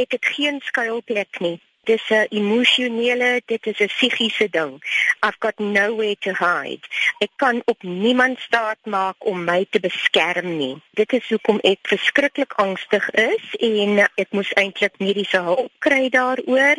Ek het geen skuilplek nie. Dis 'n emosionele, dit is 'n psigiese ding. I've got nowhere to hide. Ek kan op niemand staat maak om my te beskerm nie. Dit is hoekom ek verskriklik angstig is en ek moes eintlik mediese hulp kry daaroor.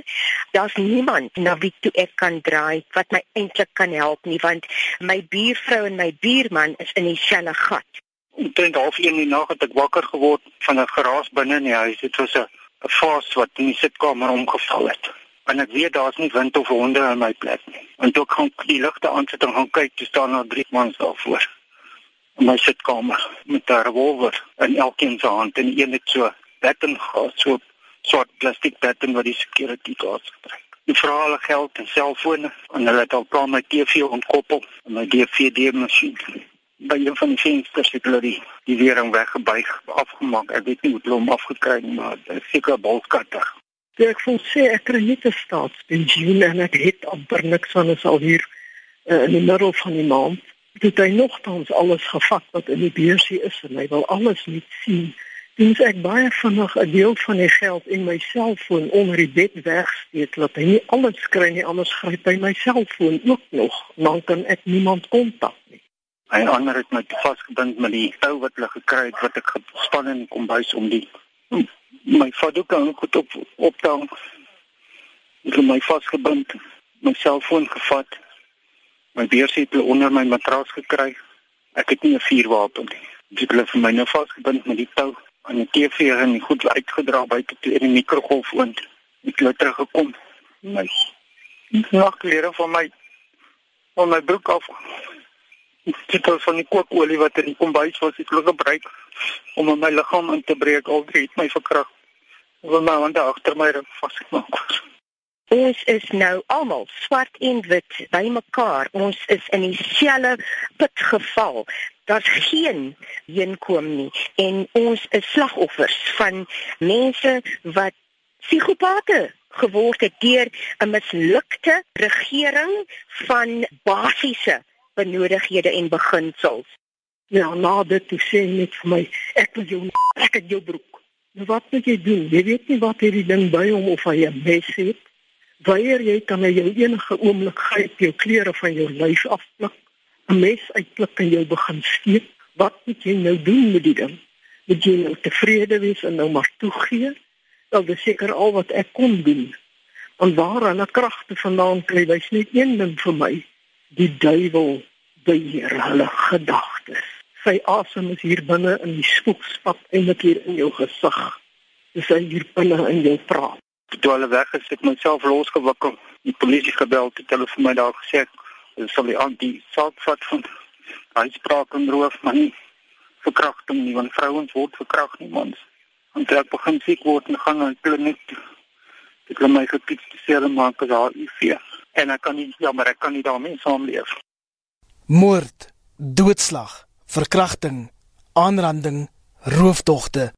Daar's niemand na wie toe ek kan draai wat my eintlik kan help nie want my buurvrou en my buurman is in dieselfde gat. Omtrent half 1 in die nag het ek wakker geword van 'n geraas binne in die huis. Dit was 'n 'n vas wat in die sitkamer omgeval het. En ek weet daar's nie wind of honde in my plek nie. En toe gaan die ligte aansit en gaan kyk, staan daar drie mans daarvoor. In my sitkamer met 'n revolver in elkeen se hand en een het so batten gehad, so swart plastiek batten wat die security guards gebruik. Die vra hulle geld en selfone en hulle het al klaar my TV ontkoppel en my DVD masjien by een van die vensters het hulle die die weering weggebuig afgemaak. Ek weet nie hoe hulle hom afgekry het maar seker bolskatter. So ek voel sê ek kry net 'n staatspensioen en ek het amper niks van ons al hier uh, in die middel van die maand. Dit hy nogtans alles gevat wat in die beursie is en hy wil alles net sien. Dis ek baie vinnig 'n deel van die geld in my selfoon onder die bed wegsteek dat hy nie alles kry nie anders gryp hy my selfoon ook nog dan kan ek niemand kontak nie. Hy ander het my vasgebind met die tou wat hulle gekry het wat ek gespan in die kombuis om die my vadoek aan goed op op te hang. Het my vasgebind, my selfoon gevat. My beursie het onder my matras gekry. Ek het nie 'n vuurwapen nie. Dis hulle vir my nou vasgebind met die tou aan die TV en goed uitgedra buite toe in die mikrogolf oond. Ek het terug gekom. My nagklere van my van my broek af tipe van die kookolie wat in die kombuis was, het hulle gebruik om my liggaam in te breek. Al drie het my verkrag. Hulle my hande agter my rug vasgemaak. Ons is nou almal swart en wit by mekaar. Ons is in dieselfde put geval. Daar's geen heenkom nie en ons is slagoffers van mense wat psigopate geword het deur 'n mislukte regering van basiese benodighede en beginsels. Ja, na dit toe sê net vir my, ek wil jou ek het jou broek. Nou wat moet jy doen? Jy weet nie wat hierdie ding by hom of hy 'n mes het. Wanneer jy kan jou enige oomblik gryp jou klere van jou lyf afpluk, 'n mes uitpluk en jou begin steek. Wat moet jy nou doen met die ding? Moet jy nou tevrede wees en nou maar toegee? Wel, dis seker al wat ek kon doen. En waar hulle kragte vandaan kry, wys net een ding vir my die duiwel beheer hulle gedagtes. Sy asem is hier binne in die spookspad en dit hier in jou gesig. Dis hy hier binne in jou praat. Toe hulle weg is, het myself losgewikkel. Die polisie gebel het hulle vir my daar gesê, "Hulle sal die aan die saak vat van uitspraak en roof, maar nie verkrachting nie, want vrouens word verkragt nie, mans." En toe ek begin siek word en gaan na die kliniek, het hulle my gekies te sê hulle maak as HIV en ek kan nie ja, maar ek kan nie daarmee saamleef. Moord, doodslag, verkrachting, aanranding, roofdogte.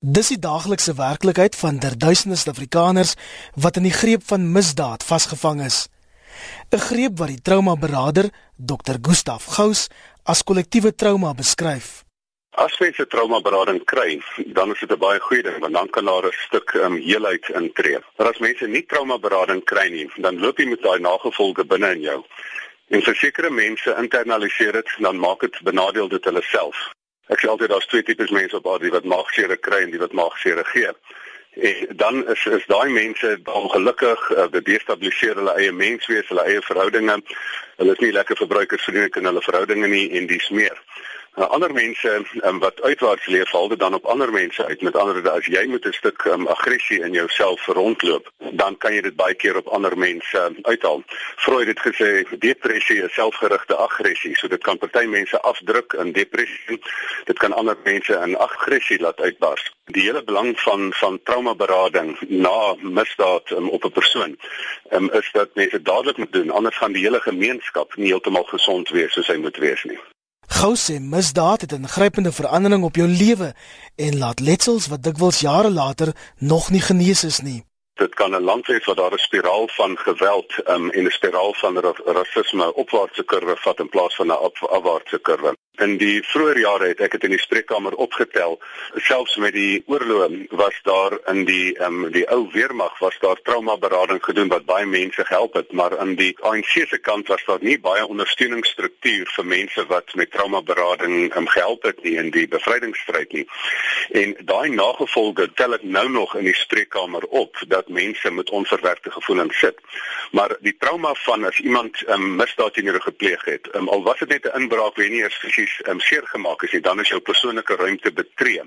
Dis die daaglikse werklikheid van derduisende Suid-Afrikaners wat in die greep van misdaad vasgevang is. 'n Greep wat die traumaberader Dr. Gustaf Gous as kollektiewe trauma beskryf. As mense trauma berading kry, dan is dit 'n baie goeie ding want dan kan daar 'n stuk um, heelheid intree. Maar as mense nie trauma berading kry nie, dan loop jy met daai nagevolge binne in jou. En vir sekere mense internaliseer dit, dan maak dit benadeel dit hulle self. Ek sê altyd daar's twee tipes mense op aarde wat maagsere kry en die wat maagsere gee. En dan is is daai mense ongelukkig, uh, dit destabiliseer hulle eie menswees, hulle eie verhoudinge. Hulle is nie lekker verbruikersvriendelik in hulle verhoudinge nie en dis meer. Uh, ander mense um, wat uitwaarts leef val dit dan op ander mense uit. Met ander woorde, as jy met 'n stuk um, aggressie in jouself rondloop, dan kan jy dit baie keer op ander mense um, uithaal. Freud het gesê depressie is selfgerigte aggressie. So dit kan party mense afdruk in depressie. Dit kan ander mense in aggressie laat uitbars. Die hele belang van van traumaberading na misdaad um, op 'n persoon um, is dat mense dadelik moet doen anders gaan die hele gemeenskap nie heeltemal gesond wees soos hy moet wees nie. Gou sê misdaad het 'n ingrypende verandering op jou lewe en laat letsels wat dikwels jare later nog nie genees is nie. Dit kan 'n land wees waar daar 'n spiraal van geweld um, en 'n spiraal van rasisme opwaartse kurwe vat in plaas van 'n afwaartse kurwe. In die vroeë jare het ek dit in die spreekkamer opgetel. Selfs met die oorlog was daar in die ehm um, die ou weermag was daar trauma berading gedoen wat baie mense gehelp het, maar aan die ANC se kant was daar nie baie ondersteuningsstruktuur vir mense wat met trauma berading um, gehelp het nie in die bevrydingsstryd nie. En daai nagevolge tel ek nou nog in die spreekkamer op dat mense met onverwerkte gevoelens sit. Maar die trauma van as iemand 'n um, misdaad teen jou gepleeg het, um, al was dit net 'n inbraak, weet nie eers fisies um, seer gemaak is nie, dan is jou persoonlike ruimte betree.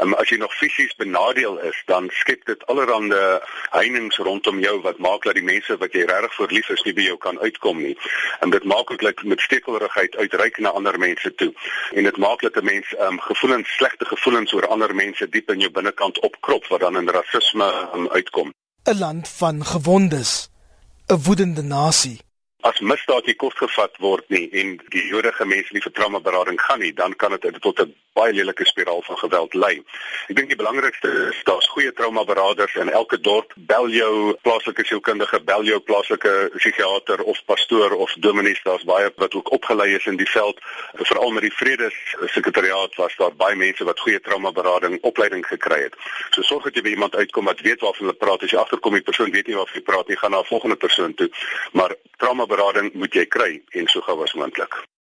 Um, as jy nog fisies benadeel is, dan skep dit allerlei heininge rondom jou wat maak dat die mense wat jy regtig vir lief is nie by jou kan uitkom nie. En dit maak ook dat met stekelerigheid uitreik na ander mense toe. En dit maak dat 'n mens um, gevoelens, slegte gevoelens oor ander mense diep in jou binnekant opkrop wat dan in rasisme um, uitkom. 'n Land van gewondes, 'n woedende nasie as misdaad nie kosgevat word nie en die jodige mense nie vir trauma berading gaan nie, dan kan dit tot 'n baie lelike spiraal van geweld lei. Ek dink die belangrikste is daar's goeie trauma beraders in elke dorp. Bel jou plaaslike sielkundige, bel jou plaaslike psigiater of pastoor of dominee, daar's baie wat ook opgelei is in die veld. Veral met die vredessekretariaat was daar baie mense wat goeie trauma berading opleiding gekry het. So sorg dat jy by iemand uitkom wat weet waarvan hulle praat. As jy agterkom die persoon weet nie waarvan jy praat nie, gaan na 'n volgende persoon toe. Maar trauma berading moet jy kry en so gou as moontlik.